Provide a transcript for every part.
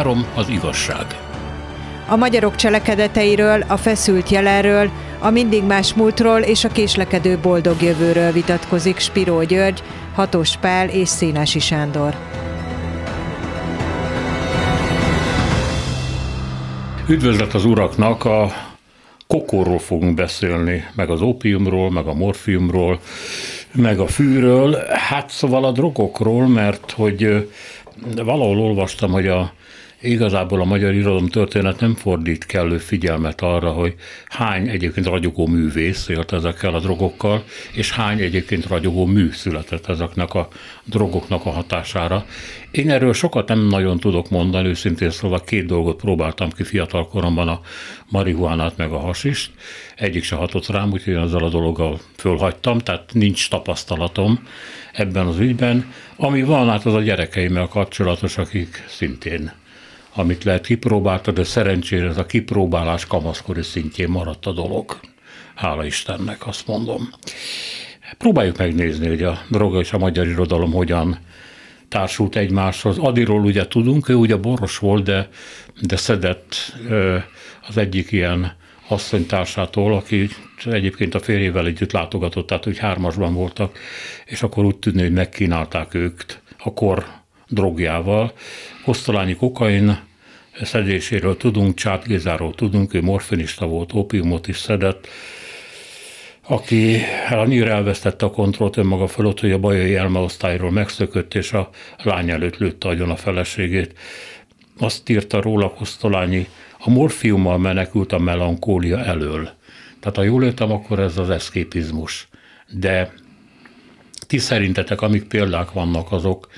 Három az igazság. A magyarok cselekedeteiről, a feszült jelenről, a mindig más múltról és a késlekedő boldog jövőről vitatkozik Spiró György, Hatos Pál és Szénási Sándor. Üdvözlet az uraknak, a kokorról fogunk beszélni, meg az ópiumról, meg a morfiumról, meg a fűről, hát szóval a drogokról, mert hogy valahol olvastam, hogy a Igazából a magyar irodalom történet nem fordít kellő figyelmet arra, hogy hány egyébként ragyogó művész élt ezekkel a drogokkal, és hány egyébként ragyogó mű született ezeknek a drogoknak a hatására. Én erről sokat nem nagyon tudok mondani, őszintén szóval két dolgot próbáltam ki fiatal koromban, a marihuánát meg a hasist. Egyik se hatott rám, úgyhogy ezzel a dologgal fölhagytam, tehát nincs tapasztalatom ebben az ügyben. Ami van, hát az a gyerekeimmel kapcsolatos, akik szintén amit lehet kipróbálta, de szerencsére ez a kipróbálás kamaszkori szintjén maradt a dolog. Hála Istennek, azt mondom. Próbáljuk megnézni, hogy a droga és a magyar irodalom hogyan társult egymáshoz. Adiról ugye tudunk, ő ugye boros volt, de, de szedett az egyik ilyen asszonytársától, aki egyébként a férjével együtt látogatott, tehát hogy hármasban voltak, és akkor úgy tűnő, hogy megkínálták őket a kor drogjával. Kosztolányi kokain szedéséről tudunk, Csát Gézáról tudunk, ő morfinista volt, opiumot is szedett, aki annyira elvesztette a kontrollt önmaga fölött, hogy a bajai elmeosztályról megszökött, és a lány előtt lőtte agyon a feleségét. Azt írta róla Kosztolányi, a morfiummal menekült a melankólia elől. Tehát ha jól értem, akkor ez az eszképizmus. De ti szerintetek, amik példák vannak, azok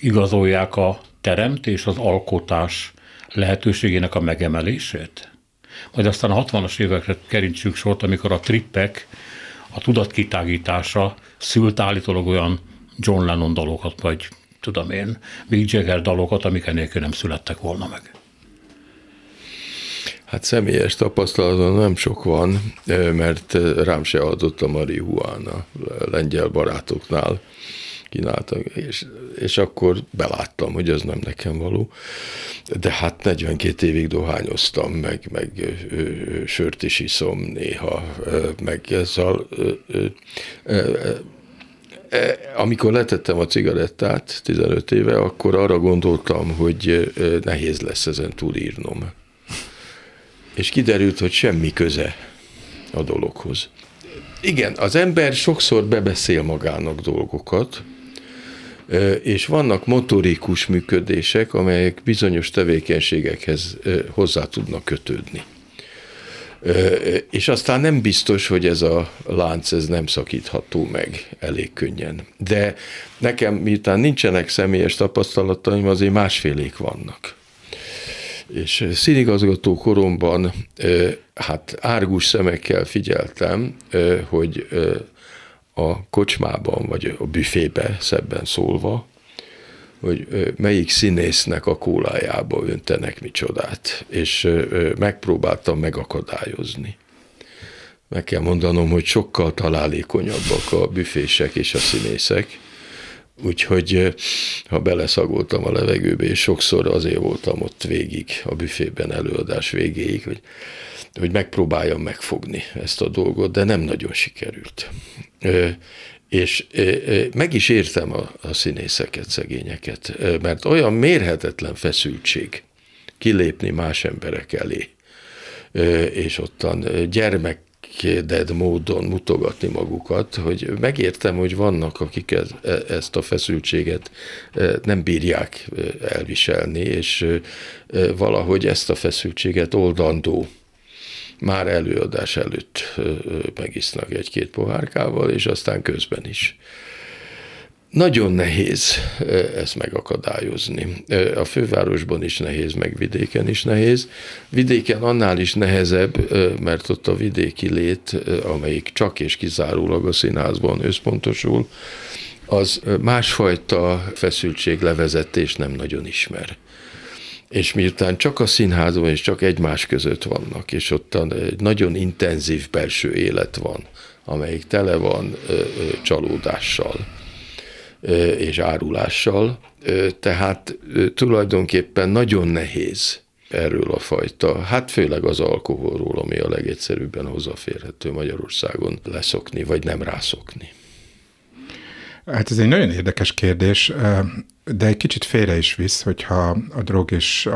igazolják a teremtés, az alkotás lehetőségének a megemelését? Majd aztán a 60-as évekre kerintsük sort, amikor a trippek, a tudatkitágítása szült állítólag olyan John Lennon dalokat, vagy tudom én, Mick Jagger dalokat, amik enélkül nem születtek volna meg. Hát személyes tapasztalatom nem sok van, mert rám se adott a marihuána lengyel barátoknál kínáltak, és, és akkor beláttam, hogy ez nem nekem való. De hát 42 évig dohányoztam, meg, meg ö, ö, sört is iszom néha, ö, meg ezzel amikor letettem a cigarettát 15 éve, akkor arra gondoltam, hogy nehéz lesz ezen túlírnom. És kiderült, hogy semmi köze a dologhoz. Igen, az ember sokszor bebeszél magának dolgokat, és vannak motorikus működések, amelyek bizonyos tevékenységekhez hozzá tudnak kötődni. És aztán nem biztos, hogy ez a lánc ez nem szakítható meg elég könnyen. De nekem, miután nincsenek személyes tapasztalataim, azért másfélék vannak. És színigazgató koromban hát árgus szemekkel figyeltem, hogy a kocsmában, vagy a büfébe szebben szólva, hogy melyik színésznek a kólájába öntenek micsodát, és megpróbáltam megakadályozni. Meg kell mondanom, hogy sokkal találékonyabbak a büfések és a színészek, úgyhogy ha beleszagoltam a levegőbe, és sokszor azért voltam ott végig, a büfében előadás végéig, hogy hogy megpróbáljam megfogni ezt a dolgot, de nem nagyon sikerült. És meg is értem a, a színészeket, szegényeket, mert olyan mérhetetlen feszültség kilépni más emberek elé, és ottan gyermek dead módon mutogatni magukat, hogy megértem, hogy vannak, akik ez, e, ezt a feszültséget nem bírják elviselni, és valahogy ezt a feszültséget oldandó már előadás előtt megisznak egy-két pohárkával, és aztán közben is. Nagyon nehéz ezt megakadályozni. A fővárosban is nehéz, meg vidéken is nehéz. Vidéken annál is nehezebb, mert ott a vidéki lét, amelyik csak és kizárólag a színházban összpontosul, az másfajta feszültséglevezetés nem nagyon ismer és miután csak a színházban és csak egymás között vannak, és ott egy nagyon intenzív belső élet van, amelyik tele van csalódással, és árulással, tehát tulajdonképpen nagyon nehéz erről a fajta, hát főleg az alkoholról, ami a legegyszerűbben hozzáférhető Magyarországon leszokni, vagy nem rászokni. Hát ez egy nagyon érdekes kérdés, de egy kicsit félre is visz, hogyha a drog és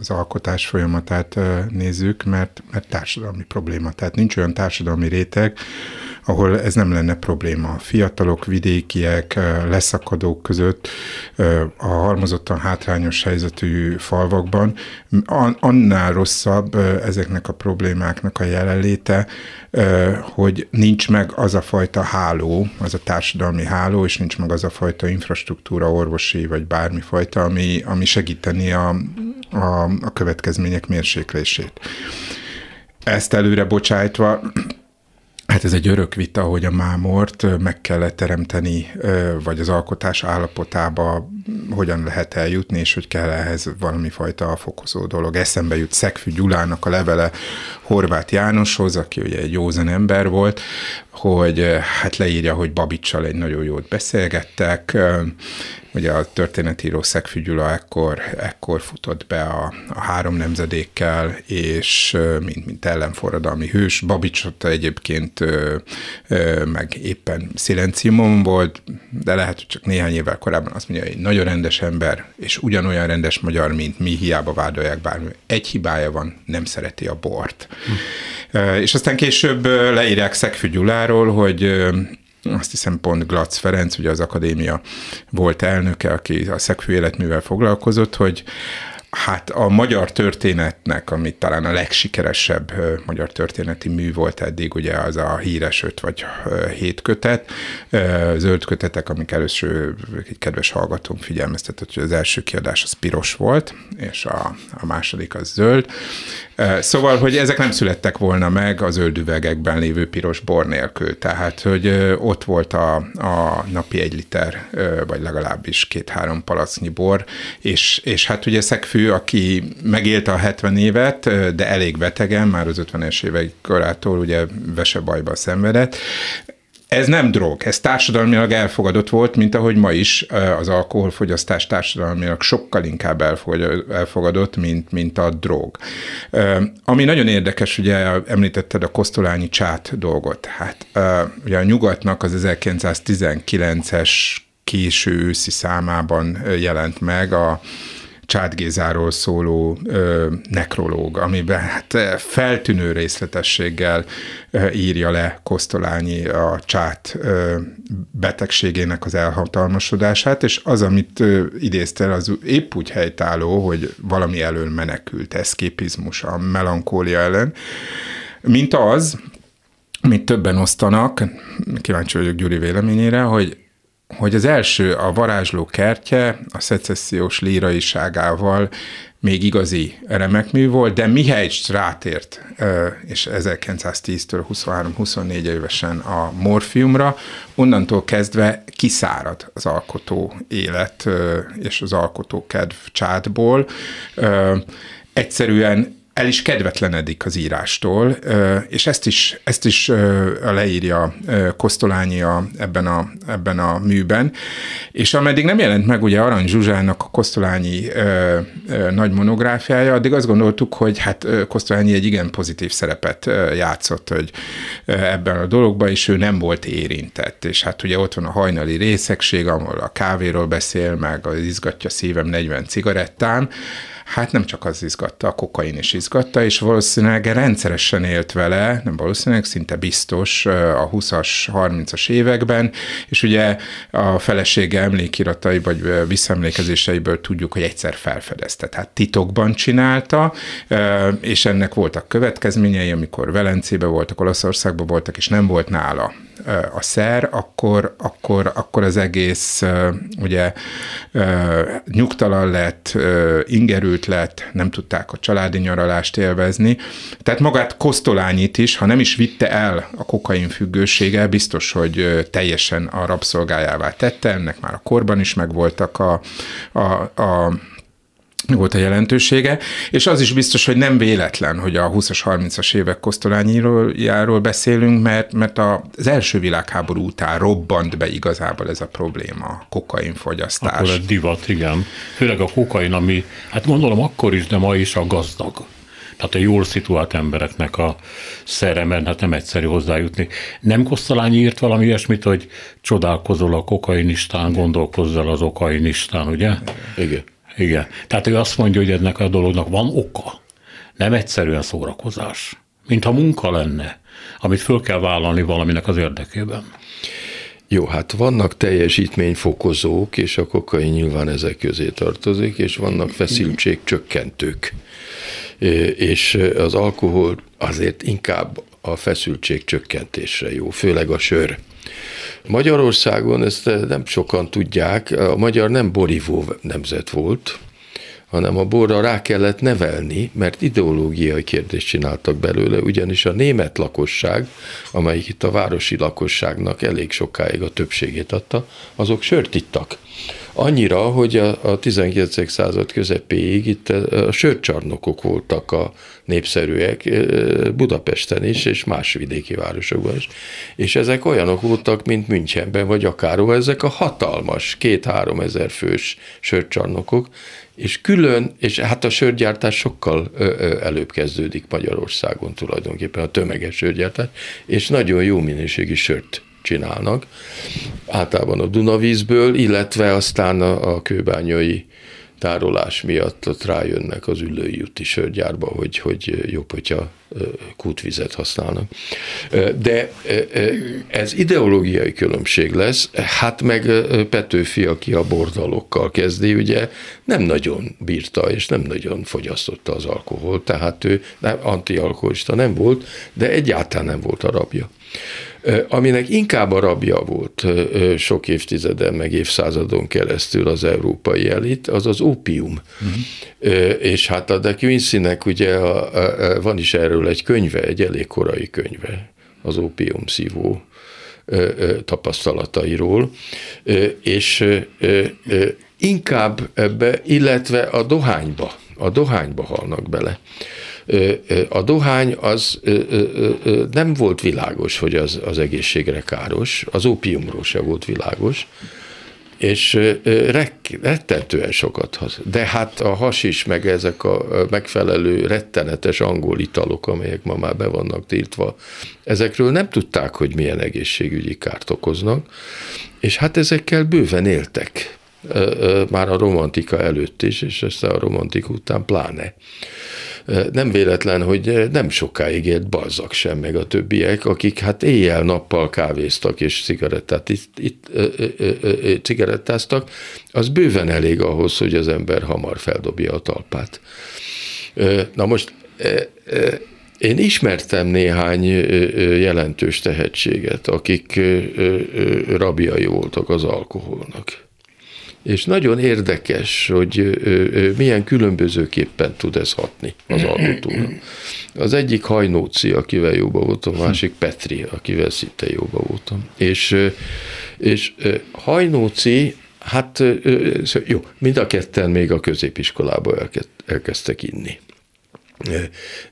az alkotás folyamatát nézzük, mert, mert társadalmi probléma. Tehát nincs olyan társadalmi réteg, ahol ez nem lenne probléma. Fiatalok, vidékiek, leszakadók között a halmozottan hátrányos helyzetű falvakban annál rosszabb ezeknek a problémáknak a jelenléte, hogy nincs meg az a fajta háló, az a társadalmi háló, és nincs meg az a fajta infrastruktúra, orvosi vagy bármi fajta, ami, ami segíteni a, a, a következmények mérséklését. Ezt előre bocsájtva, Hát ez egy örök vita, hogy a mámort meg kellett teremteni, vagy az alkotás állapotába hogyan lehet eljutni, és hogy kell ehhez valami fajta fokozó dolog. Eszembe jut Szegfű Gyulának a levele Horváth Jánoshoz, aki ugye egy józan ember volt, hogy hát leírja, hogy Babicsal egy nagyon jót beszélgettek, Ugye a történetíró Szegfű Gyula ekkor, ekkor futott be a, a három nemzedékkel, és mint, mint ellenforradalmi hős. Babicsot egyébként ö, ö, meg éppen szilenciumon volt, de lehet, hogy csak néhány évvel korábban azt mondja, hogy egy nagyon rendes ember, és ugyanolyan rendes magyar, mint mi, hiába vádolják bármi. Egy hibája van, nem szereti a bort. Hm. És aztán később leírják Szegfű Gyuláról, hogy azt hiszem pont Glatz Ferenc, ugye az akadémia volt elnöke, aki a szegfű életművel foglalkozott, hogy Hát a magyar történetnek, ami talán a legsikeresebb magyar történeti mű volt eddig, ugye az a híres öt vagy hét kötet, zöld kötetek, amik először egy kedves hallgatóm figyelmeztetett, hogy az első kiadás az piros volt, és a, a második az zöld. Szóval, hogy ezek nem születtek volna meg az zöld üvegekben lévő piros bor nélkül, tehát, hogy ott volt a, a napi egy liter, vagy legalábbis két-három palacnyi bor, és, és hát ugye Szegfű aki megélte a 70 évet, de elég betegen, már az 50-es évek korától ugye vesebajba szenvedett, ez nem drog, ez társadalmilag elfogadott volt, mint ahogy ma is az alkoholfogyasztás társadalmilag sokkal inkább elfogadott, mint, mint a drog. Ami nagyon érdekes, ugye említetted a kosztolányi csát dolgot. Hát ugye a nyugatnak az 1919-es késő őszi számában jelent meg a Gézáról szóló ö, nekrológ, amiben hát feltűnő részletességgel ö, írja le Kosztolányi a csát ö, betegségének az elhatalmasodását, és az, amit ö, idéztél, az épp úgy helytálló, hogy valami elől menekült, eszképizmus, a melankólia ellen, mint az, amit többen osztanak, kíváncsi vagyok Gyuri véleményére, hogy hogy az első, a varázsló kertje a szecessziós líraiságával még igazi remekmű volt, de Mihály rátért, és 1910-től 23-24 évesen a morfiumra, onnantól kezdve kiszárad az alkotó élet és az alkotó kedv csátból. Egyszerűen el is kedvetlenedik az írástól, és ezt is, ezt is leírja Kosztolányi a, ebben, a, ebben a műben, és ameddig nem jelent meg ugye Arany Zsuzsának a Kosztolányi nagy monográfiája, addig azt gondoltuk, hogy hát Kosztolányi egy igen pozitív szerepet játszott hogy ebben a dologban, és ő nem volt érintett, és hát ugye ott van a hajnali részegség, ahol a kávéról beszél, meg az izgatja szívem 40 cigarettán, Hát nem csak az izgatta, a kokain is izgatta, és valószínűleg rendszeresen élt vele, nem valószínűleg, szinte biztos a 20-as, 30-as években, és ugye a felesége emlékiratai vagy visszaemlékezéseiből tudjuk, hogy egyszer felfedezte. Tehát titokban csinálta, és ennek voltak következményei, amikor Velencébe voltak, Olaszországban voltak, és nem volt nála a szer, akkor, akkor, akkor az egész ugye nyugtalan lett, ingerült lett, nem tudták a családi nyaralást élvezni. Tehát magát Kosztolányit is, ha nem is vitte el a kokain függősége, biztos, hogy teljesen a rabszolgájává tette, ennek már a korban is megvoltak a, a, a volt a jelentősége, és az is biztos, hogy nem véletlen, hogy a 20-as, 30-as évek kosztolányiról beszélünk, mert, mert az első világháború után robbant be igazából ez a probléma, a kokainfogyasztás. Akkor a divat, igen. Főleg a kokain, ami, hát gondolom akkor is, de ma is a gazdag. Tehát a jól szituált embereknek a szere, mert hát nem egyszerű hozzájutni. Nem Kosztolányi írt valami ilyesmit, hogy csodálkozol a kokainistán, gondolkozzal az okainistán, ugye? Igen. Igen. Tehát ő azt mondja, hogy ennek a dolognak van oka. Nem egyszerűen szórakozás. Mintha munka lenne, amit föl kell vállalni valaminek az érdekében. Jó, hát vannak teljesítményfokozók, és a kokain nyilván ezek közé tartozik, és vannak feszültségcsökkentők. És az alkohol azért inkább a feszültség csökkentésre jó, főleg a sör. Magyarországon ezt nem sokan tudják, a magyar nem borívó nemzet volt, hanem a borra rá kellett nevelni, mert ideológiai kérdést csináltak belőle, ugyanis a német lakosság, amelyik itt a városi lakosságnak elég sokáig a többségét adta, azok sört ittak. Annyira, hogy a, a 19. század közepéig itt a sörcsarnokok voltak a népszerűek Budapesten is, és más vidéki városokban is. És ezek olyanok voltak, mint Münchenben, vagy akár ezek a hatalmas, két-három ezer fős sörcsarnokok, és külön, és hát a sörgyártás sokkal előbb kezdődik Magyarországon tulajdonképpen, a tömeges sörgyártás, és nagyon jó minőségi sört csinálnak, általában a Dunavízből, illetve aztán a, a kőbányai tárolás miatt ott rájönnek az ülői úti sörgyárba, hogy, hogy jobb, hogyha kútvizet használnak. De ez ideológiai különbség lesz, hát meg Petőfi, aki a bordalokkal kezdi, ugye nem nagyon bírta, és nem nagyon fogyasztotta az alkoholt, tehát ő nem, antialkoholista nem volt, de egyáltalán nem volt a rabja aminek inkább a rabja volt sok évtizeden, meg évszázadon keresztül az európai elit, az az ópium. Uh-huh. És hát a de Quincy-nek ugye a, a, van is erről egy könyve, egy elég korai könyve, az ópium szívó tapasztalatairól, és inkább ebbe, illetve a dohányba, a dohányba halnak bele a dohány az nem volt világos, hogy az, az egészségre káros, az ópiumról se volt világos, és rettentően sokat hasz. De hát a has is, meg ezek a megfelelő rettenetes angol italok, amelyek ma már be vannak tiltva, ezekről nem tudták, hogy milyen egészségügyi kárt okoznak, és hát ezekkel bőven éltek már a romantika előtt is, és aztán a romantika után pláne. Nem véletlen, hogy nem sokáig élt Balzak sem, meg a többiek, akik hát éjjel-nappal kávéztak és cigarettát, itt, itt, cigarettáztak, az bőven elég ahhoz, hogy az ember hamar feldobja a talpát. Na most én ismertem néhány jelentős tehetséget, akik rabjai voltak az alkoholnak. És nagyon érdekes, hogy milyen különbözőképpen tud ez hatni az alkotóra. Az egyik Hajnóci, akivel jóba voltam, a másik Petri, akivel szinte jóba voltam. És, és Hajnóci, hát jó, mind a ketten még a középiskolába elkezdtek inni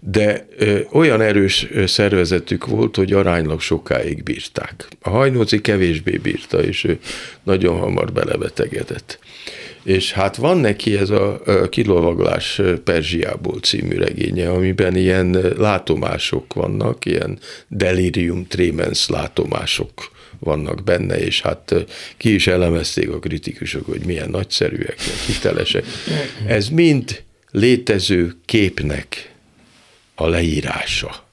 de olyan erős szervezetük volt, hogy aránylag sokáig bírták. A hajnóci kevésbé bírta, és ő nagyon hamar belebetegedett. És hát van neki ez a Kilovaglás Perzsiából című regénye, amiben ilyen látomások vannak, ilyen delirium tremens látomások vannak benne, és hát ki is elemezték a kritikusok, hogy milyen nagyszerűek, hitelesek. Ez mind létező képnek a leírása.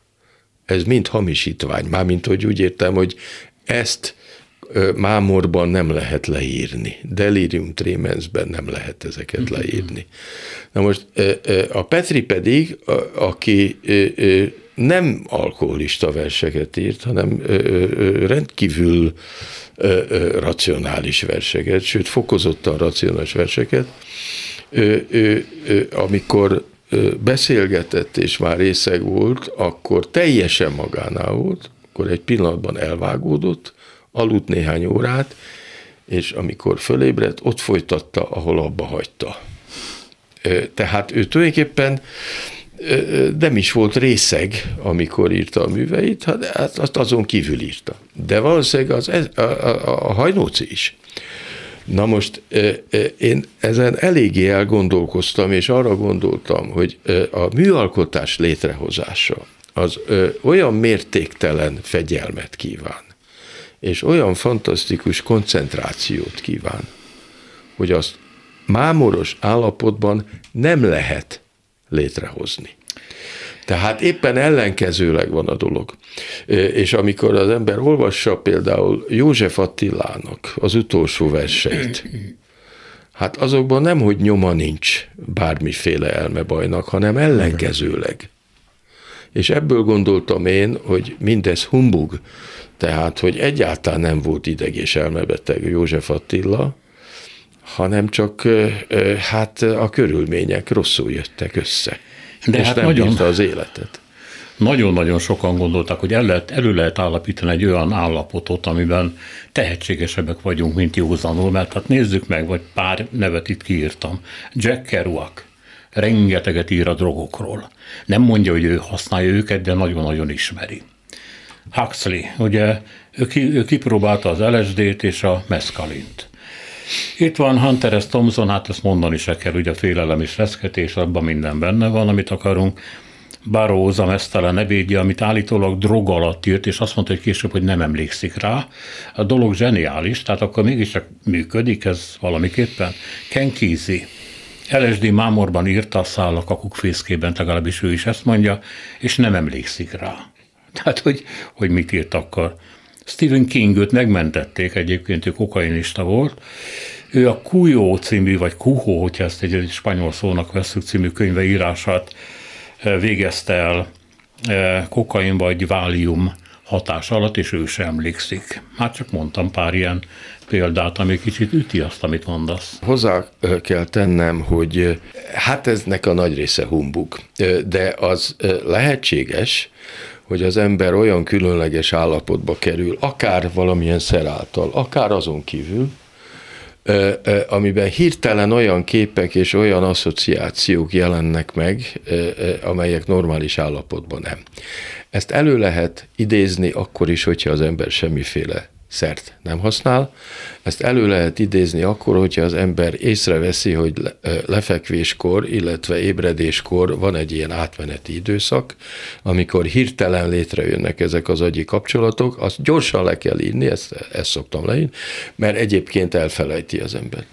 Ez mind hamisítvány, mármint hogy úgy értem, hogy ezt mámorban nem lehet leírni, delirium tremensben nem lehet ezeket leírni. Na most a Petri pedig, aki nem alkoholista verseket írt, hanem rendkívül racionális verseket, sőt fokozottan racionális verseket, amikor beszélgetett és már részeg volt, akkor teljesen magánál volt, akkor egy pillanatban elvágódott, aludt néhány órát, és amikor fölébredt, ott folytatta, ahol abba hagyta. Tehát ő tulajdonképpen nem is volt részeg, amikor írta a műveit, hát azt azon kívül írta. De valószínűleg az, a, a, a hajnóci is. Na most én ezen eléggé elgondolkoztam, és arra gondoltam, hogy a műalkotás létrehozása az olyan mértéktelen fegyelmet kíván, és olyan fantasztikus koncentrációt kíván, hogy azt mámoros állapotban nem lehet létrehozni. Tehát éppen ellenkezőleg van a dolog. És amikor az ember olvassa például József Attilának az utolsó verseit, hát azokban nem, hogy nyoma nincs bármiféle elmebajnak, hanem ellenkezőleg. És ebből gondoltam én, hogy mindez humbug, tehát, hogy egyáltalán nem volt ideg és elmebeteg József Attila, hanem csak hát a körülmények rosszul jöttek össze. De és hát nem nagyon, az életet. Nagyon-nagyon sokan gondoltak, hogy el lehet, elő lehet állapítani egy olyan állapotot, amiben tehetségesebbek vagyunk, mint józanul, mert hát nézzük meg, vagy pár nevet itt kiírtam. Jack Kerouac, rengeteget ír a drogokról. Nem mondja, hogy ő használja őket, de nagyon-nagyon ismeri. Huxley, ugye ő, ki, ő kipróbálta az LSD-t és a meszkalint. Itt van Hunter S. Thompson, hát ezt mondani se kell, ugye félelem és reszketés, abban minden benne van, amit akarunk. Baróza mesztelen ebédje, amit állítólag drog alatt írt, és azt mondta, hogy később, hogy nem emlékszik rá. A dolog zseniális, tehát akkor mégiscsak működik ez valamiképpen. Ken Kesey, LSD mámorban írta a száll a kakukfészkében, legalábbis ő is ezt mondja, és nem emlékszik rá. Tehát, hogy, hogy mit írt akkor. Stephen Kingot megmentették, egyébként ő kokainista volt. Ő a Cuyo című, vagy Cujo, hogyha ezt egy spanyol szónak veszük című könyve írását eh, végezte el eh, kokain vagy válium hatás alatt, és ő sem emlékszik. Hát csak mondtam pár ilyen példát, ami kicsit üti azt, amit mondasz. Hozzá eh, kell tennem, hogy hát eznek a nagy része humbug, de az lehetséges, hogy az ember olyan különleges állapotba kerül, akár valamilyen szer által, akár azon kívül, amiben hirtelen olyan képek és olyan asszociációk jelennek meg, amelyek normális állapotban nem. Ezt elő lehet idézni akkor is, hogyha az ember semmiféle szert nem használ. Ezt elő lehet idézni akkor, hogyha az ember észreveszi, hogy lefekvéskor, illetve ébredéskor van egy ilyen átmeneti időszak, amikor hirtelen létrejönnek ezek az agyi kapcsolatok, azt gyorsan le kell írni, ezt, ezt szoktam leírni, mert egyébként elfelejti az ember.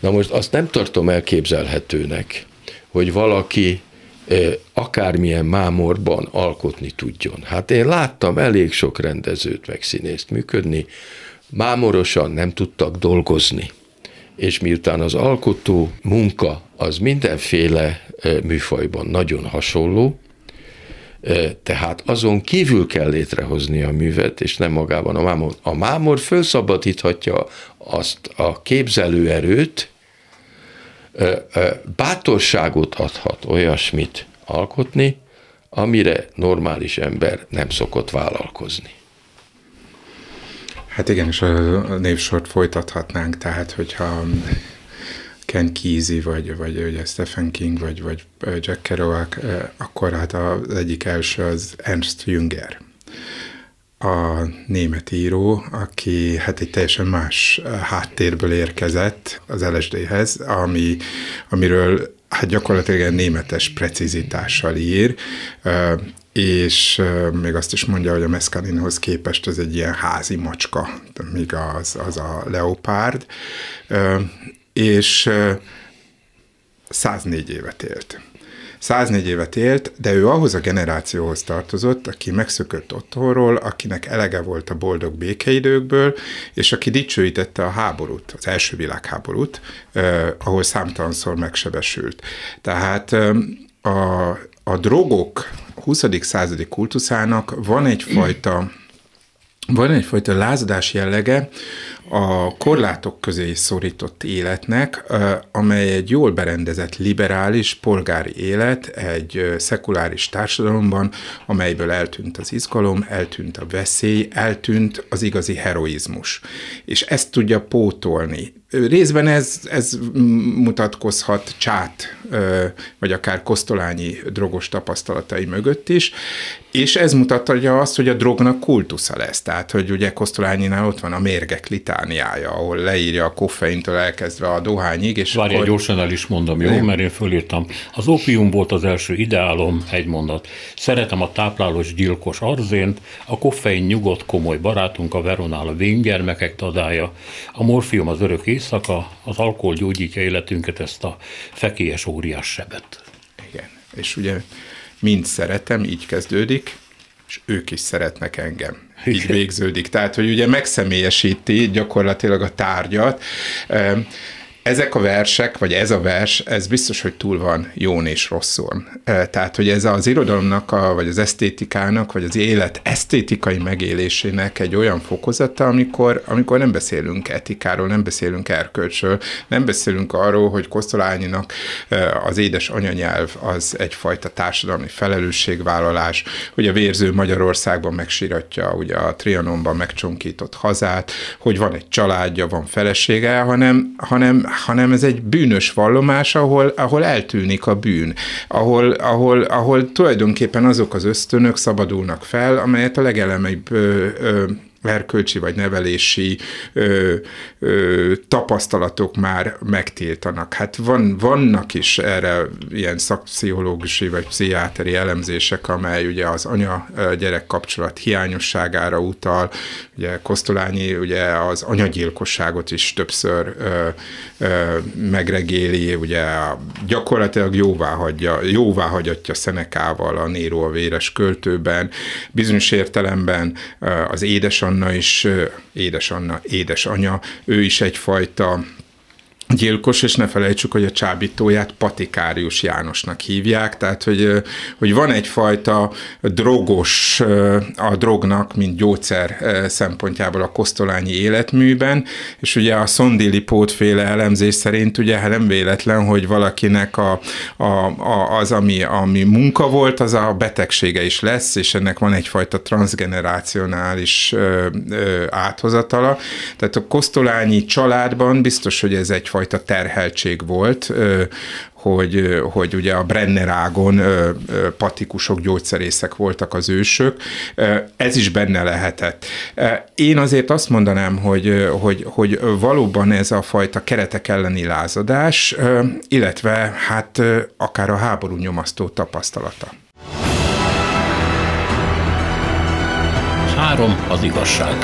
Na most azt nem tartom elképzelhetőnek, hogy valaki akármilyen mámorban alkotni tudjon. Hát én láttam elég sok rendezőt meg színészt működni, mámorosan nem tudtak dolgozni. És miután az alkotó munka az mindenféle műfajban nagyon hasonló, tehát azon kívül kell létrehozni a művet, és nem magában a mámor. A mámor felszabadíthatja azt a képzelőerőt, bátorságot adhat olyasmit alkotni, amire normális ember nem szokott vállalkozni. Hát igen, és a névsort folytathatnánk, tehát hogyha Ken Kesey, vagy, vagy ugye Stephen King, vagy, vagy Jack Kerouac, akkor hát az egyik első az Ernst Jünger a német író, aki hát egy teljesen más eh, háttérből érkezett az LSD-hez, ami, amiről hát gyakorlatilag egy németes precizitással ír, eh, és eh, még azt is mondja, hogy a meszkalinhoz képest ez egy ilyen házi macska, míg az, az a leopárd, és 104 évet élt. 104 évet élt, de ő ahhoz a generációhoz tartozott, aki megszökött otthonról, akinek elege volt a boldog békeidőkből, és aki dicsőítette a háborút, az első világháborút, eh, ahol számtalanszor megsebesült. Tehát eh, a, a drogok 20. századi kultuszának van egyfajta van egyfajta lázadás jellege a korlátok közé szorított életnek, amely egy jól berendezett liberális polgári élet egy szekuláris társadalomban, amelyből eltűnt az izgalom, eltűnt a veszély, eltűnt az igazi heroizmus. És ezt tudja pótolni Részben ez, ez mutatkozhat csát, vagy akár kosztolányi drogos tapasztalatai mögött is, és ez mutatja azt, hogy a drognak kultusza lesz. Tehát, hogy ugye Kosztolányinál ott van a mérgek litániája, ahol leírja a koffeintől elkezdve a dohányig. És Várj, akkor... gyorsan el is mondom, jó? Mert én fölírtam. Az opium volt az első ideálom, egy mondat. Szeretem a táplálós gyilkos arzént, a koffein nyugodt, komoly barátunk, a veronál a vénygyermekek tadája, a morfium az örök éjszaka, az alkohol gyógyítja életünket, ezt a fekélyes óriás sebet. Igen, és ugye mind szeretem, így kezdődik, és ők is szeretnek engem. Így végződik. Tehát, hogy ugye megszemélyesíti gyakorlatilag a tárgyat. Ezek a versek, vagy ez a vers, ez biztos, hogy túl van jón és rosszul. Tehát, hogy ez az irodalomnak, a, vagy az esztétikának, vagy az élet esztétikai megélésének egy olyan fokozata, amikor, amikor nem beszélünk etikáról, nem beszélünk erkölcsről, nem beszélünk arról, hogy Kosztolányinak az édes anyanyelv az egyfajta társadalmi felelősségvállalás, hogy a vérző Magyarországban megsiratja ugye a Trianonban megcsonkított hazát, hogy van egy családja, van felesége, hanem, hanem hanem ez egy bűnös vallomás, ahol, ahol eltűnik a bűn, ahol, ahol, ahol tulajdonképpen azok az ösztönök szabadulnak fel, amelyet a legelemeibb erkölcsi vagy nevelési ö, ö, tapasztalatok már megtiltanak. Hát van, vannak is erre ilyen szakpszichológusi vagy pszichiáteri elemzések, amely ugye az anya-gyerek kapcsolat hiányosságára utal, ugye Kosztolányi ugye az anyagyilkosságot is többször ö, ö, megregéli, ugye gyakorlatilag jóvá hagyja, jóvá hagyatja Szenekával a Néró a véres költőben, bizonyos értelemben az édesanyja Anna is, édes Anna, édes anya, ő is egyfajta gyilkos, és ne felejtsük, hogy a csábítóját Patikárius Jánosnak hívják, tehát hogy, hogy van egyfajta drogos a drognak, mint gyógyszer szempontjából a kosztolányi életműben, és ugye a Szondili pótféle elemzés szerint ugye hát nem véletlen, hogy valakinek a, a, a, az, ami, ami munka volt, az a betegsége is lesz, és ennek van egyfajta transgenerácionális áthozatala. Tehát a kosztolányi családban biztos, hogy ez egyfajta egyfajta terheltség volt, hogy, hogy ugye a Brennerágon patikusok, gyógyszerészek voltak az ősök, ez is benne lehetett. Én azért azt mondanám, hogy, hogy, hogy valóban ez a fajta keretek elleni lázadás, illetve hát akár a háború nyomasztó tapasztalata. Három az igazság.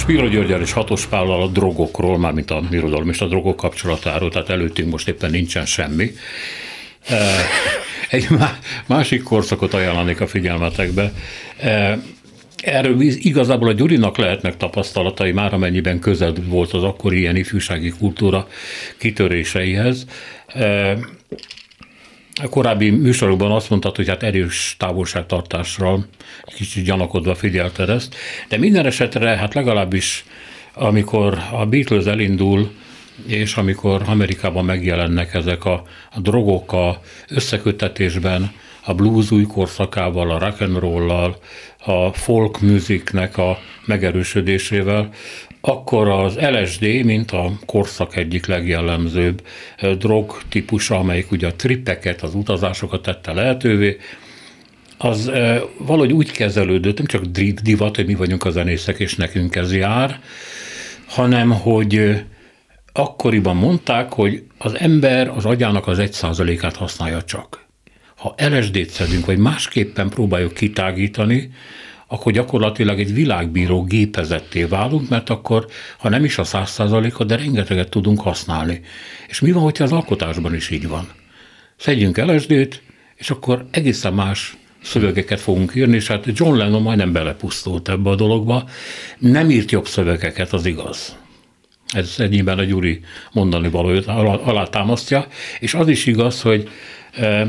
Spiro Györgyel és Hatos Pállal a drogokról, mármint a irodalom és a drogok kapcsolatáról, tehát előttünk most éppen nincsen semmi. Egy másik korszakot ajánlanék a figyelmetekbe. Erről igazából a Gyurinak lehetnek tapasztalatai már, amennyiben közel volt az akkori ilyen ifjúsági kultúra kitöréseihez. A korábbi műsorokban azt mondtad, hogy hát erős távolságtartásra kicsit gyanakodva figyelted ezt, de minden esetre hát legalábbis amikor a Beatles elindul, és amikor Amerikában megjelennek ezek a, a drogok a összekötetésben, a blues új korszakával, a rock and roll a folk musicnek a megerősödésével, akkor az LSD, mint a korszak egyik legjellemzőbb drog típusa, amelyik ugye a trippeket, az utazásokat tette lehetővé, az valahogy úgy kezelődött, nem csak divat, hogy mi vagyunk a zenészek, és nekünk ez jár, hanem hogy akkoriban mondták, hogy az ember az agyának az egy százalékát használja csak. Ha LSD-t szedünk, vagy másképpen próbáljuk kitágítani, akkor gyakorlatilag egy világbíró gépezetté válunk, mert akkor, ha nem is a száz százaléka, de rengeteget tudunk használni. És mi van, hogyha az alkotásban is így van? Szedjünk LSD-t, és akkor egészen más szövegeket fogunk írni, és hát John Lennon majdnem belepusztult ebbe a dologba. Nem írt jobb szövegeket, az igaz. Ez ennyiben a Gyuri mondani valót alátámasztja, és az is igaz, hogy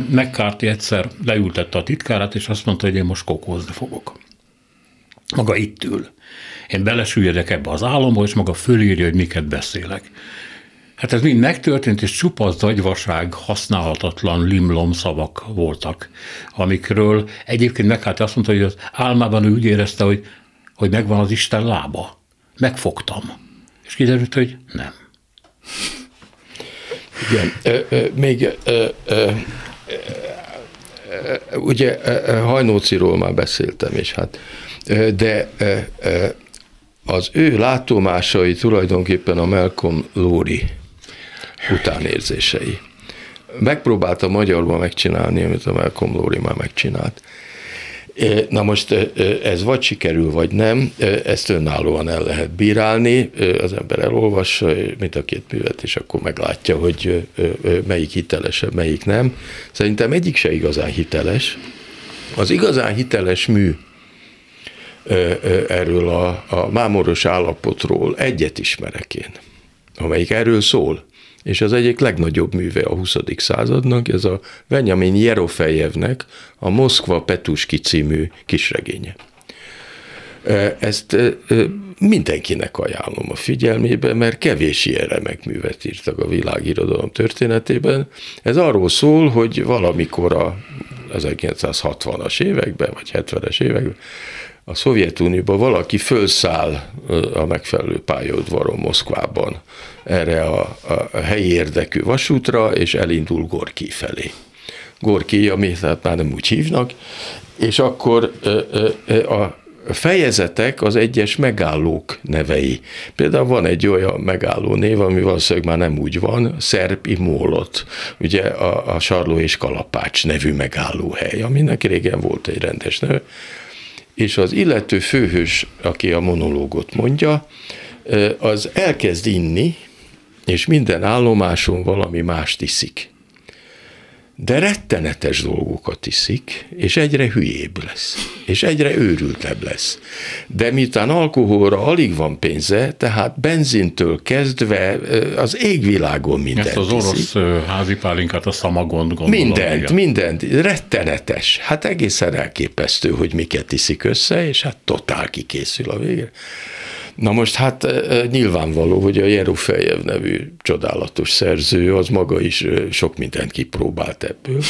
McCarthy egyszer leültette a titkárát, és azt mondta, hogy én most kokózni fogok. Maga itt ül. Én belesüljedek ebbe az álomba, és maga fölírja, hogy miket beszélek. Hát ez mind megtörtént, és csupa zagyvaság, használhatatlan limlom szavak voltak, amikről egyébként Meghált azt mondta, hogy az álmában ő úgy érezte, hogy, hogy megvan az Isten lába. Megfogtam. És kiderült, hogy nem. Igen, még ugye Hajnóciról már beszéltem, és hát, de az ő látomásai tulajdonképpen a Malcolm Lóri utánérzései. Megpróbálta magyarban megcsinálni, amit a Malcolm Lóri már megcsinált. Na most ez vagy sikerül, vagy nem, ezt önállóan el lehet bírálni, az ember elolvassa, mint a két művet, és akkor meglátja, hogy melyik hitelesebb, melyik nem. Szerintem egyik se igazán hiteles. Az igazán hiteles mű erről a, a mámoros állapotról egyet ismerek én, amelyik erről szól és az egyik legnagyobb műve a 20. századnak, ez a Benjamin Jerofejevnek a Moszkva Petuski című kisregénye. Ezt mindenkinek ajánlom a figyelmébe, mert kevés ilyen remek művet írtak a világirodalom történetében. Ez arról szól, hogy valamikor a 1960-as években, vagy 70-es években a Szovjetunióban valaki fölszáll a megfelelő pályaudvaron Moszkvában erre a, a helyi érdekű vasútra, és elindul Gorki felé. Gorki, amit hát már nem úgy hívnak, és akkor a fejezetek az egyes megállók nevei. Például van egy olyan megálló név, ami valószínűleg már nem úgy van, Szerb Imólot, ugye a, a Sarló és Kalapács nevű megállóhely, aminek régen volt egy rendes neve, és az illető főhős, aki a monológot mondja, az elkezd inni, és minden állomáson valami mást iszik. De rettenetes dolgokat iszik, és egyre hülyébb lesz, és egyre őrültebb lesz. De miután alkoholra alig van pénze, tehát benzintől kezdve az égvilágon mindent Ezt az orosz iszik. házi pálinkát, a szamagon gondolom. Mindent, igen. mindent, rettenetes. Hát egészen elképesztő, hogy miket iszik össze, és hát totál kikészül a végre. Na most hát nyilvánvaló, hogy a Jerufejev nevű csodálatos szerző az maga is sok mindent kipróbált ebből.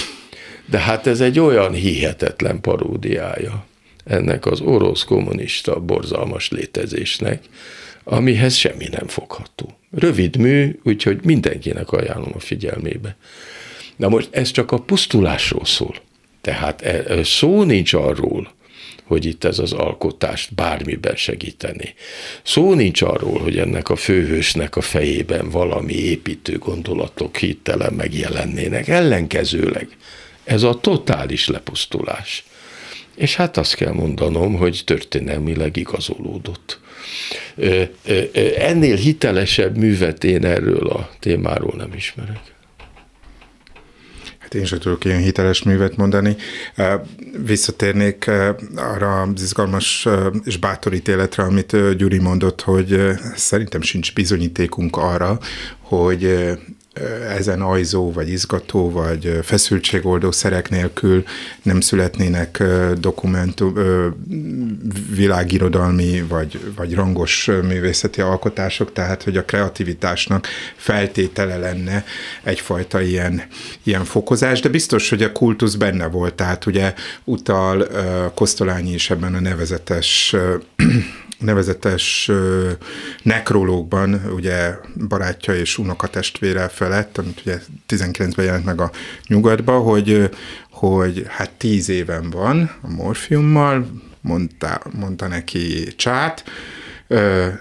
De hát ez egy olyan hihetetlen paródiája ennek az orosz kommunista borzalmas létezésnek, amihez semmi nem fogható. Rövid mű, úgyhogy mindenkinek ajánlom a figyelmébe. Na most ez csak a pusztulásról szól. Tehát e, szó nincs arról, hogy itt ez az alkotást bármiben segíteni. Szó nincs arról, hogy ennek a főhősnek a fejében valami építő gondolatok hittelen megjelennének. Ellenkezőleg ez a totális lepusztulás. És hát azt kell mondanom, hogy történelmileg igazolódott. Ennél hitelesebb művet én erről a témáról nem ismerek. Hát én sem tudok ilyen hiteles művet mondani. Visszatérnék arra az izgalmas és bátor ítéletre, amit Gyuri mondott, hogy szerintem sincs bizonyítékunk arra, hogy ezen ajzó, vagy izgató, vagy feszültségoldó szerek nélkül nem születnének dokumentum, világirodalmi, vagy, vagy rangos művészeti alkotások, tehát hogy a kreativitásnak feltétele lenne egyfajta ilyen, ilyen fokozás, de biztos, hogy a kultusz benne volt, tehát ugye utal Kosztolányi is ebben a nevezetes nevezetes nekrológban, ugye barátja és unokatestvére felett, amit ugye 19-ben jelent meg a nyugatba, hogy, hogy hát 10 éven van a morfiummal, mondta, mondta neki csát,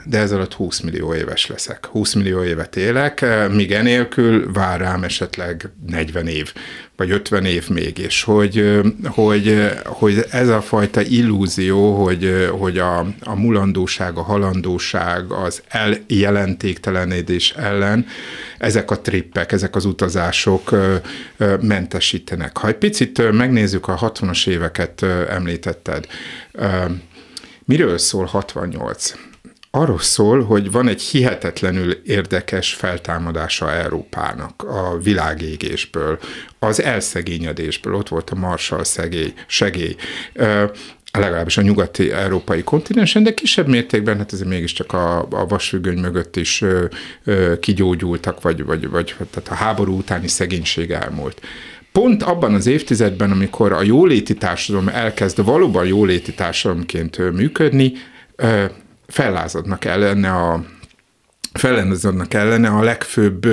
de ez alatt 20 millió éves leszek. 20 millió évet élek, míg enélkül vár rám esetleg 40 év, vagy 50 év még, és hogy, hogy, hogy ez a fajta illúzió, hogy, hogy a, a mulandóság, a halandóság, az eljelentéktelenedés ellen ezek a trippek, ezek az utazások mentesítenek. Ha egy picit megnézzük a 60-as éveket említetted, miről szól 68? Arról szól, hogy van egy hihetetlenül érdekes feltámadása Európának a világégésből, az elszegényedésből, ott volt a Marshall szegély, segély. legalábbis a nyugati európai kontinensen, de kisebb mértékben, hát ez mégiscsak a, a vasfüggöny mögött is ö, ö, kigyógyultak, vagy, vagy, vagy tehát a háború utáni szegénység elmúlt. Pont abban az évtizedben, amikor a jóléti társadalom elkezd valóban jóléti társadalomként működni, fellázadnak ellene a fellendeződnek ellene a legfőbb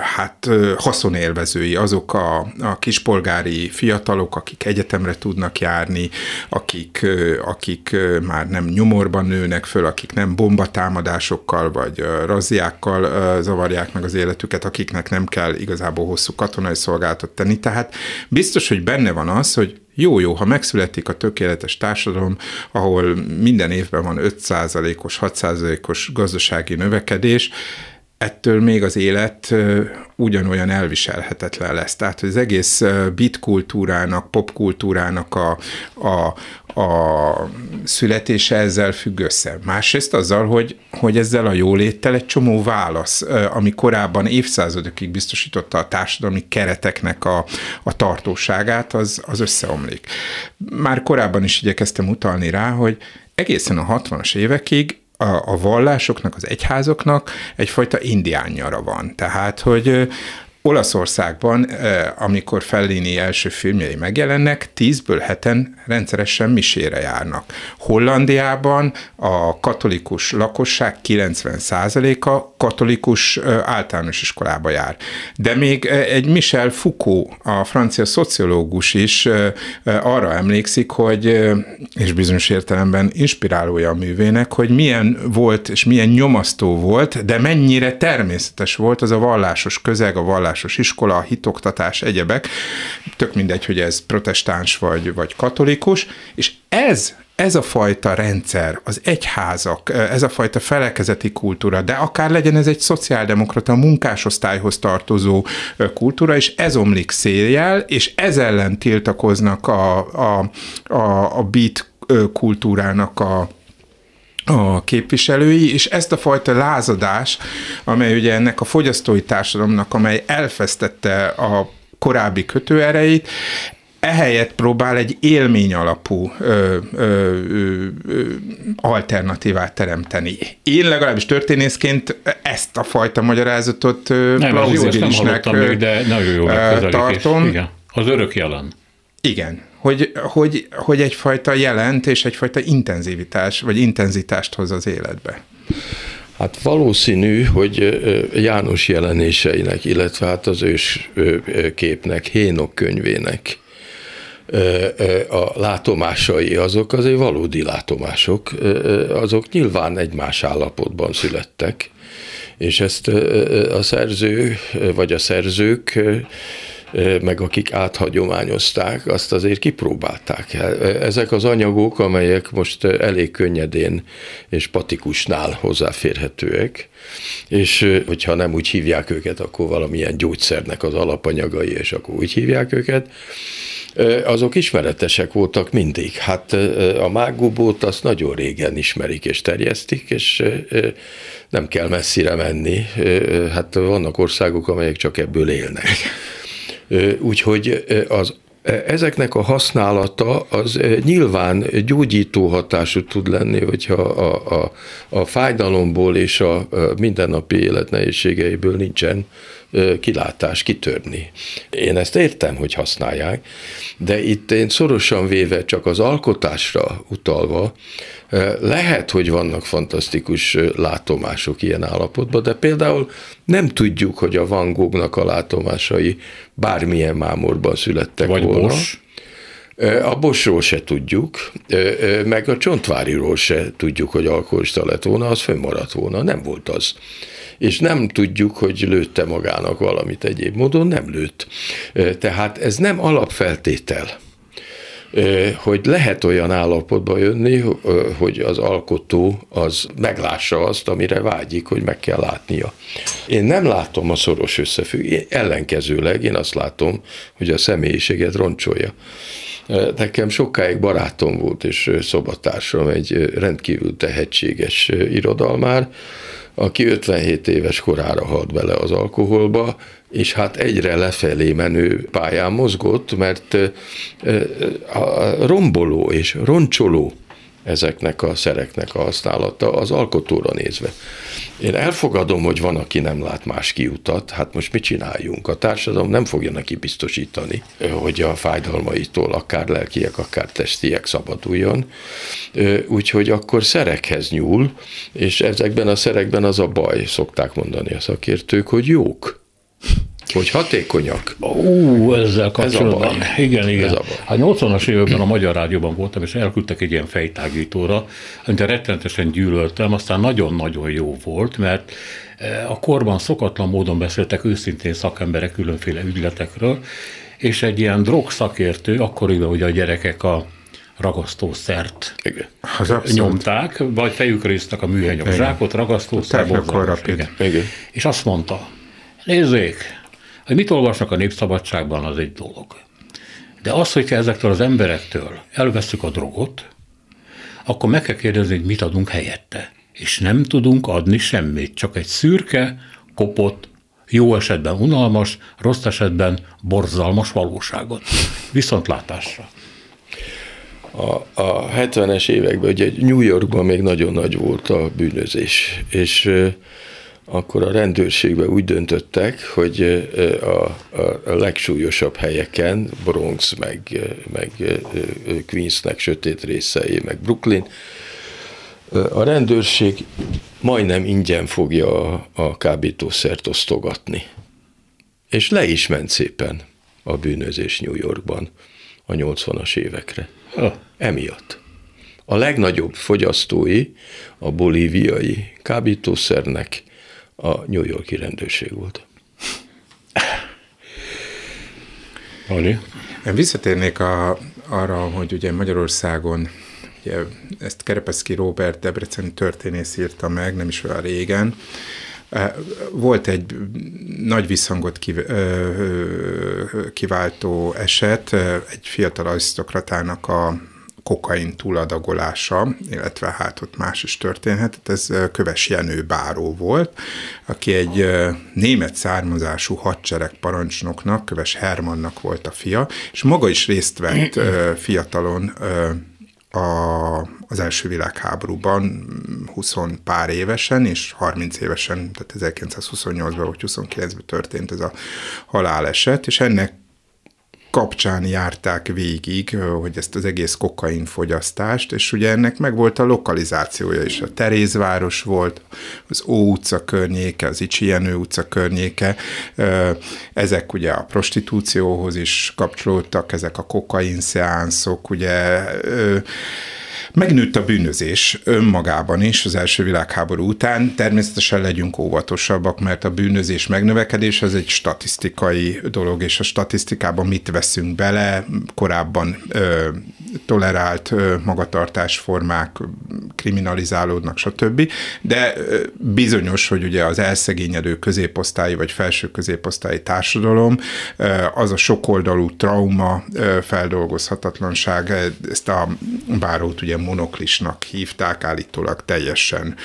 hát haszonélvezői, azok a, a kispolgári fiatalok, akik egyetemre tudnak járni, akik, akik már nem nyomorban nőnek föl, akik nem bombatámadásokkal vagy razziákkal zavarják meg az életüket, akiknek nem kell igazából hosszú katonai szolgálatot tenni. Tehát biztos, hogy benne van az, hogy jó-jó, ha megszületik a tökéletes társadalom, ahol minden évben van 5%-os, 6%-os gazdasági növekedés, ettől még az élet ugyanolyan elviselhetetlen lesz. Tehát az egész beat kultúrának, pop kultúrának a, a, a születése ezzel függ össze. Másrészt azzal, hogy, hogy ezzel a jóléttel egy csomó válasz, ami korábban évszázadokig biztosította a társadalmi kereteknek a, a tartóságát, az, az összeomlik. Már korábban is igyekeztem utalni rá, hogy egészen a 60-as évekig a, a vallásoknak, az egyházoknak egyfajta indiánnyara van. Tehát, hogy Olaszországban, amikor Fellini első filmjei megjelennek, tízből heten rendszeresen misére járnak. Hollandiában a katolikus lakosság 90%-a katolikus általános iskolába jár. De még egy Michel Foucault, a francia szociológus is arra emlékszik, hogy, és bizonyos értelemben inspirálója a művének, hogy milyen volt és milyen nyomasztó volt, de mennyire természetes volt az a vallásos közeg, a vallásos iskola, hitoktatás, egyebek, tök mindegy, hogy ez protestáns vagy, vagy katolikus, és ez ez a fajta rendszer, az egyházak, ez a fajta felekezeti kultúra, de akár legyen ez egy szociáldemokrata munkásosztályhoz tartozó kultúra, és ez omlik széljel, és ez ellen tiltakoznak a, a, a, a beat kultúrának a, a képviselői, és ezt a fajta lázadás, amely ugye ennek a fogyasztói társadalomnak, amely elfesztette a korábbi kötőereit, ehelyett próbál egy élmény alapú ö, ö, ö, alternatívát teremteni. Én legalábbis történészként ezt a fajta magyarázatot plauzibilisnek jó, még, de nagyon jó tartom. Igen. Az örök jelen. Igen, hogy, hogy, hogy egyfajta jelent és egyfajta intenzivitás, vagy intenzitást hoz az életbe. Hát valószínű, hogy János jelenéseinek, illetve hát az ős képnek, Hénok könyvének a látomásai azok azért valódi látomások, azok nyilván egymás állapotban születtek, és ezt a szerző vagy a szerzők meg akik áthagyományozták, azt azért kipróbálták. Ezek az anyagok, amelyek most elég könnyedén és patikusnál hozzáférhetőek, és hogyha nem úgy hívják őket, akkor valamilyen gyógyszernek az alapanyagai, és akkor úgy hívják őket, azok ismeretesek voltak mindig. Hát a mágubót azt nagyon régen ismerik és terjesztik, és nem kell messzire menni. Hát vannak országok, amelyek csak ebből élnek. Úgyhogy az Ezeknek a használata az nyilván gyógyító hatású tud lenni, hogyha a, a, a fájdalomból és a mindennapi élet nehézségeiből nincsen kilátás, kitörni. Én ezt értem, hogy használják, de itt én szorosan véve csak az alkotásra utalva, lehet, hogy vannak fantasztikus látomások ilyen állapotban, de például nem tudjuk, hogy a Van Goghnak a látomásai bármilyen mámorban születtek Vagy volna. Bosch. A Bosról se tudjuk, meg a Csontváriról se tudjuk, hogy alkoholista lett volna, az fönnmaradt volna, nem volt az és nem tudjuk, hogy lőtte magának valamit egyéb módon, nem lőtt. Tehát ez nem alapfeltétel hogy lehet olyan állapotba jönni, hogy az alkotó az meglássa azt, amire vágyik, hogy meg kell látnia. Én nem látom a szoros összefüggést, ellenkezőleg én azt látom, hogy a személyiséget roncsolja. Nekem sokáig barátom volt, és szobatársam egy rendkívül tehetséges irodalmár, aki 57 éves korára halt bele az alkoholba, és hát egyre lefelé menő pályán mozgott, mert a romboló és roncsoló ezeknek a szereknek a használata az alkotóra nézve. Én elfogadom, hogy van, aki nem lát más kiutat, hát most mit csináljunk? A társadalom nem fogja neki biztosítani, hogy a fájdalmaitól akár lelkiek, akár testiek szabaduljon, úgyhogy akkor szerekhez nyúl, és ezekben a szerekben az a baj, szokták mondani a szakértők, hogy jók hogy hatékonyak. Ú, ezzel kapcsolatban. Ez a igen, igen. Ez a, baj. a 80-as években a Magyar Rádióban voltam, és elküldtek egy ilyen fejtágítóra, amit rettenetesen gyűlöltem, aztán nagyon-nagyon jó volt, mert e, a korban szokatlan módon beszéltek őszintén szakemberek különféle ügyletekről, és egy ilyen drogszakértő, akkoriban ugye a gyerekek a ragasztószert Igen. nyomták, vagy fejükre isztak a műanyag zsákot, ragasztószer, Igen. Igen. És azt mondta, nézzék, hogy mit olvasnak a népszabadságban, az egy dolog. De az, hogyha ezektől az emberektől elveszük a drogot, akkor meg kell kérdezni, hogy mit adunk helyette. És nem tudunk adni semmit, csak egy szürke, kopott, jó esetben unalmas, rossz esetben borzalmas valóságot. Viszontlátásra. A, a 70-es években, ugye New Yorkban még nagyon nagy volt a bűnözés, és akkor a rendőrségben úgy döntöttek, hogy a, a, a legsúlyosabb helyeken, Bronx, meg, meg Queensnek sötét részei, meg Brooklyn, a rendőrség majdnem ingyen fogja a, a kábítószert osztogatni. És le is ment szépen a bűnözés New Yorkban a 80-as évekre. Ha. Emiatt. A legnagyobb fogyasztói a bolíviai kábítószernek a New Yorki rendőrség volt. Ali? Én visszatérnék a, arra, hogy ugye Magyarországon ugye ezt Kerepeszki Robert Debreceni történész írta meg, nem is olyan régen, volt egy nagy visszhangot kiváltó eset, egy fiatal arisztokratának a kokain túladagolása, illetve hát ott más is történhetett. Ez Köves Jenő Báró volt, aki egy német származású hadsereg parancsnoknak, Köves Hermannak volt a fia, és maga is részt vett fiatalon a, az első világháborúban 20 pár évesen, és 30 évesen, tehát 1928-ban vagy 29-ben történt ez a haláleset, és ennek kapcsán járták végig, hogy ezt az egész kokain fogyasztást, és ugye ennek meg volt a lokalizációja is. A Terézváros volt, az Ó utca környéke, az Icsi Jenő utca környéke, ezek ugye a prostitúcióhoz is kapcsolódtak, ezek a kokain szeánszok, ugye Megnőtt a bűnözés önmagában is az első világháború után. Természetesen legyünk óvatosabbak, mert a bűnözés megnövekedés az egy statisztikai dolog, és a statisztikában mit veszünk bele, korábban ö, tolerált magatartásformák kriminalizálódnak, stb. De bizonyos, hogy ugye az elszegényedő középosztályi vagy felső középosztályi társadalom, az a sokoldalú trauma, feldolgozhatatlanság, ezt a bárót ugye monoklisnak hívták, állítólag teljesen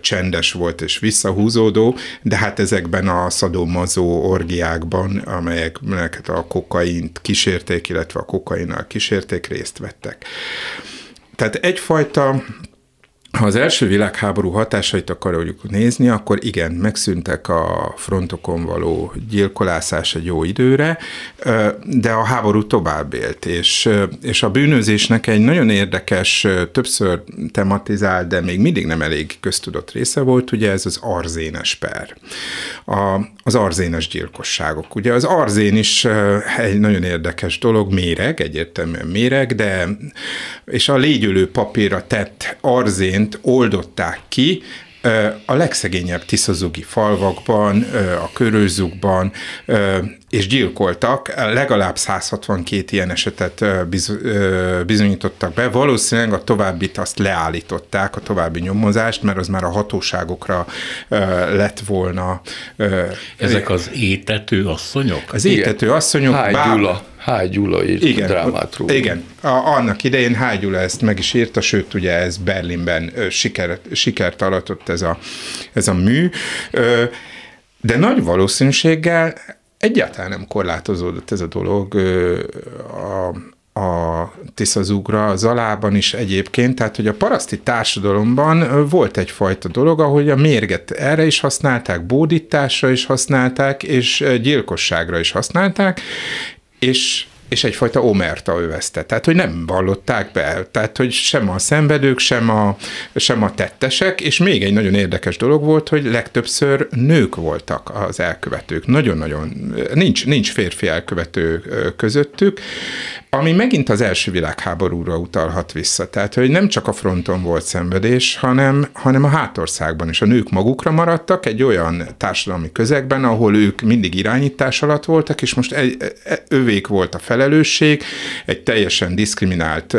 csendes volt és visszahúzódó, de hát ezekben a szadomazó orgiákban, amelyek a kokaint kísérték, illetve a kokainnal kísérték, részt vettek. Tehát egyfajta ha az első világháború hatásait akarjuk nézni, akkor igen, megszűntek a frontokon való gyilkolászás egy jó időre, de a háború tovább élt, és, és a bűnözésnek egy nagyon érdekes, többször tematizált, de még mindig nem elég köztudott része volt, ugye ez az arzénes per. A, az arzénes gyilkosságok. Ugye az arzén is egy nagyon érdekes dolog, méreg, egyértelműen méreg, de és a légyülő papírra tett arzén egyébként oldották ki a legszegényebb tiszazugi falvakban, a körőzukban, és gyilkoltak, legalább 162 ilyen esetet bizonyítottak be. Valószínűleg a továbbit azt leállították, a további nyomozást, mert az már a hatóságokra lett volna. Ezek az étető asszonyok? Az étető asszonyok. Hány Gyula. Háj Gyula írt igen, drámát róla. Igen, a, annak idején Háj Gyula ezt meg is írta, sőt ugye ez Berlinben siker, sikert aratott ez a, ez a mű, ö, de nagy valószínűséggel egyáltalán nem korlátozódott ez a dolog a, a Tiszazugra, a Zalában is egyébként, tehát hogy a paraszti társadalomban volt egyfajta dolog, ahogy a mérget erre is használták, bódításra is használták, és gyilkosságra is használták, és és egyfajta omerta övezte. Tehát, hogy nem vallották be, tehát, hogy sem a szenvedők, sem a, sem a tettesek, és még egy nagyon érdekes dolog volt, hogy legtöbbször nők voltak az elkövetők. Nagyon-nagyon, nincs, nincs férfi elkövető közöttük, ami megint az első világháborúra utalhat vissza. Tehát, hogy nem csak a fronton volt szenvedés, hanem, hanem a hátországban is. A nők magukra maradtak egy olyan társadalmi közegben, ahol ők mindig irányítás alatt voltak, és most egy, övék volt a felelősség, egy teljesen diszkriminált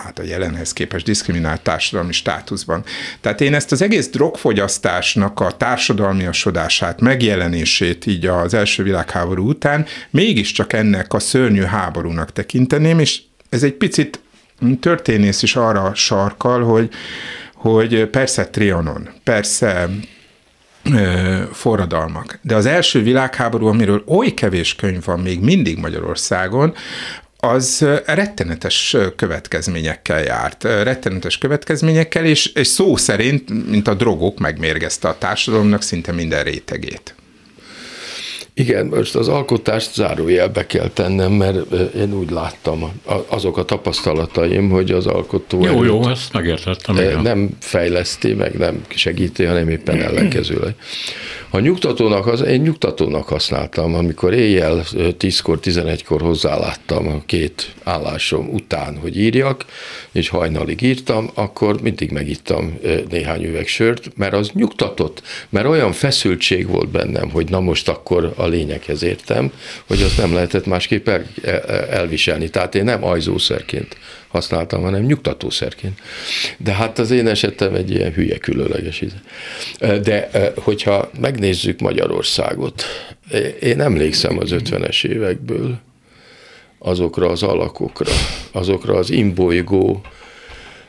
hát a jelenhez képest diszkriminált társadalmi státuszban. Tehát én ezt az egész drogfogyasztásnak a társadalmiasodását, megjelenését így az első világháború után mégiscsak ennek a szörnyű háborúnak tekinteném, és ez egy picit történész is arra sarkal, hogy, hogy persze Trianon, persze forradalmak. De az első világháború, amiről oly kevés könyv van még mindig Magyarországon, az rettenetes következményekkel járt. Rettenetes következményekkel, és, és szó szerint, mint a drogok, megmérgezte a társadalomnak szinte minden rétegét. Igen, most az alkotást zárójelbe kell tennem, mert én úgy láttam azok a tapasztalataim, hogy az alkotó jó, jó, ezt megértettem. Igen. Nem fejleszti, meg nem segíti, hanem éppen ellenkezőleg. A nyugtatónak, az, én nyugtatónak használtam, amikor éjjel 10-kor, 11-kor hozzáláttam a két állásom után, hogy írjak, és hajnalig írtam, akkor mindig megittam néhány üveg sört, mert az nyugtatott, mert olyan feszültség volt bennem, hogy na most akkor a lényeghez értem, hogy azt nem lehetett másképp el, elviselni. Tehát én nem ajzószerként használtam, hanem nyugtatószerként. De hát az én esetem egy ilyen hülye különleges. De hogyha megnézzük Magyarországot, én emlékszem az 50-es évekből azokra az alakokra, azokra az imbolygó,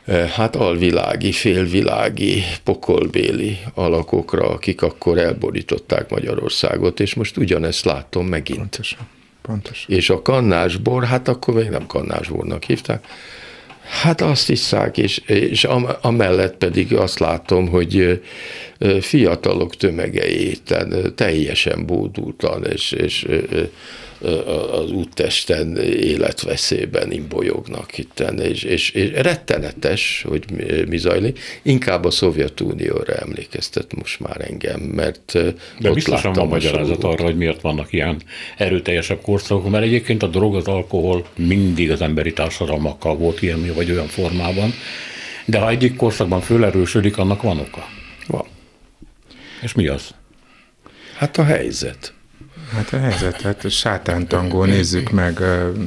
hát alvilági, félvilági, pokolbéli alakokra, akik akkor elborították Magyarországot, és most ugyanezt látom megint. Pontosan. Pontosan. És a kannásbor, hát akkor még nem kannásbornak hívták, Hát azt isszák, és, és amellett pedig azt látom, hogy fiatalok tömegei teljesen bódultan és, és az úttesten életveszélyben imbolyognak itten, és, és, és rettenetes, hogy mi zajlik. Inkább a Szovjetunióra emlékeztet most már engem, mert De ott biztosan van magyarázat arra, hogy miért vannak ilyen erőteljesebb korszakok, mert egyébként a drog, az alkohol mindig az emberi társadalmakkal volt ilyen vagy olyan formában, de ha egyik korszakban fölerősödik, annak van oka. Van. És mi az? Hát a helyzet. Hát a helyzet, hát sátántangó, nézzük meg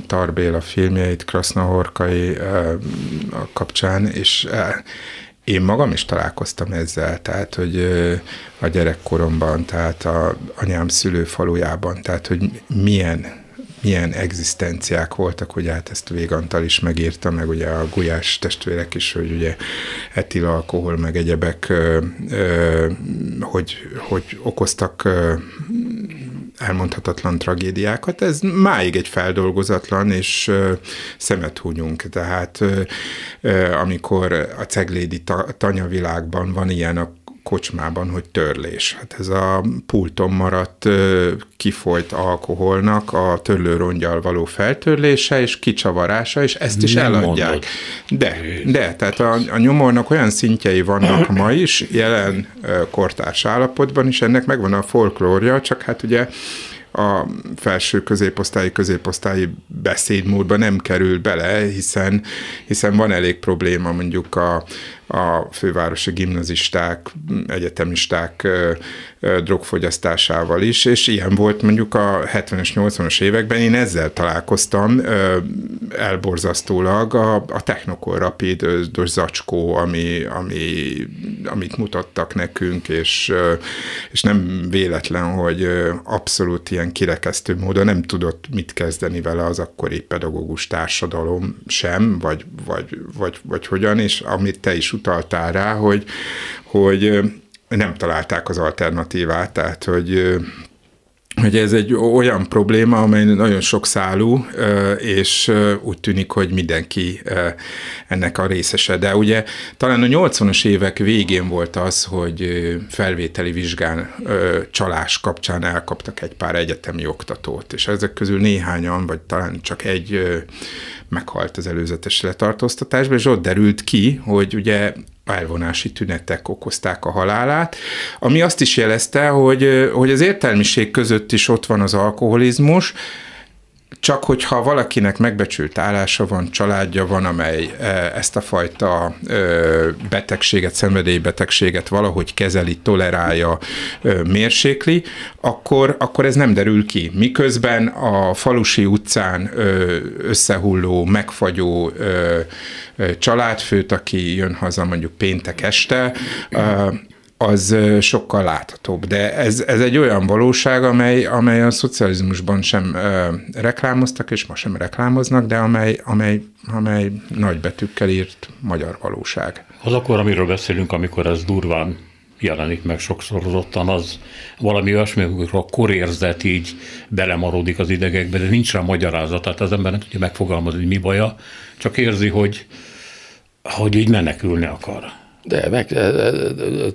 Tarbéla filmjeit, Krasznahorkai kapcsán, és én magam is találkoztam ezzel, tehát, hogy a gyerekkoromban, tehát a anyám szülőfalujában, tehát, hogy milyen milyen egzisztenciák voltak, hogy hát ezt Végantal is megírta, meg ugye a Gulyás testvérek is, hogy ugye etilalkohol, meg egyebek, hogy, hogy okoztak elmondhatatlan tragédiákat. Ez máig egy feldolgozatlan, és szemet húnyunk. Tehát amikor a ceglédi tanyavilágban van ilyen, a kocsmában, hogy törlés. Hát ez a pulton maradt kifolyt alkoholnak a törlőrongyal való feltörlése és kicsavarása, és ezt is Nem eladják. Mondod. De, de, tehát a, a nyomornak olyan szintjei vannak ma is, jelen kortárs állapotban is, ennek megvan a folklórja, csak hát ugye a felső középosztályi, középosztályi beszédmódba nem kerül bele, hiszen, hiszen van elég probléma mondjuk a, a fővárosi gimnazisták, egyetemisták drogfogyasztásával is, és ilyen volt mondjuk a 70-es, 80-as években, én ezzel találkoztam elborzasztólag a, a Technokor Rapid zacskó, ami, ami, amit mutattak nekünk, és, és nem véletlen, hogy abszolút ilyen kirekesztő módon nem tudott mit kezdeni vele az akkori pedagógus társadalom sem, vagy, vagy, vagy, vagy hogyan, és amit te is utaltál rá, hogy, hogy nem találták az alternatívát, tehát hogy hogy ez egy olyan probléma, amely nagyon sok szálú, és úgy tűnik, hogy mindenki ennek a részese. De ugye talán a 80-as évek végén volt az, hogy felvételi vizsgán csalás kapcsán elkaptak egy pár egyetemi oktatót, és ezek közül néhányan, vagy talán csak egy meghalt az előzetes letartóztatásban, és ott derült ki, hogy ugye elvonási tünetek okozták a halálát, ami azt is jelezte, hogy, hogy az értelmiség között is ott van az alkoholizmus, csak hogyha valakinek megbecsült állása van, családja van, amely e, ezt a fajta betegséget, szenvedélybetegséget valahogy kezeli, tolerálja, mérsékli, akkor, akkor ez nem derül ki. Miközben a falusi utcán összehulló, megfagyó családfőt, aki jön haza mondjuk péntek este, az sokkal láthatóbb. De ez, ez egy olyan valóság, amely, amely a szocializmusban sem ö, reklámoztak, és ma sem reklámoznak, de amely, amely, amely nagy betűkkel írt magyar valóság. Az akkor, amiről beszélünk, amikor ez durván jelenik meg sokszorozottan, az valami olyasmi, amikor a korérzet így belemarodik az idegekbe, de nincs rá magyarázat, tehát az ember nem tudja megfogalmazni, hogy mi baja, csak érzi, hogy, hogy így menekülni akar. De meg,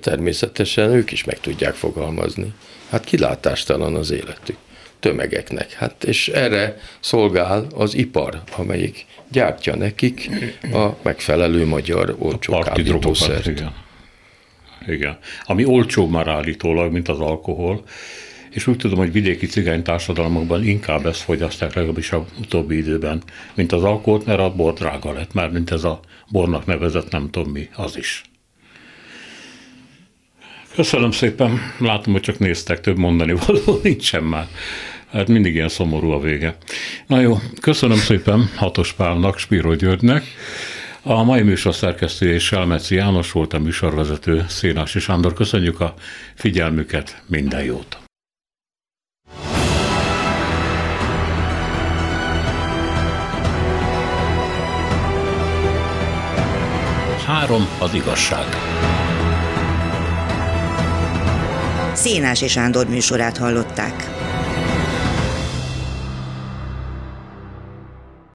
természetesen ők is meg tudják fogalmazni. Hát kilátástalan az életük tömegeknek. Hát, és erre szolgál az ipar, amelyik gyártja nekik a megfelelő magyar olcsó kábítószert. Igen. igen. Ami olcsóbb már állítólag, mint az alkohol, és úgy tudom, hogy vidéki cigány társadalmakban inkább ezt fogyasztják legalábbis a utóbbi időben, mint az alkoholt, mert a bor drága lett, már mint ez a bornak nevezett nem tudom mi, az is. Köszönöm szépen, látom, hogy csak néztek, több mondani való nincsen már. Hát mindig ilyen szomorú a vége. Na jó, köszönöm szépen Hatos Pálnak, Spiro Györgynek. A mai műsor szerkesztője és Selmeci János volt a műsorvezető Szénási Sándor. Köszönjük a figyelmüket, minden jót! Három az igazság. Szénási Sándor műsorát hallották.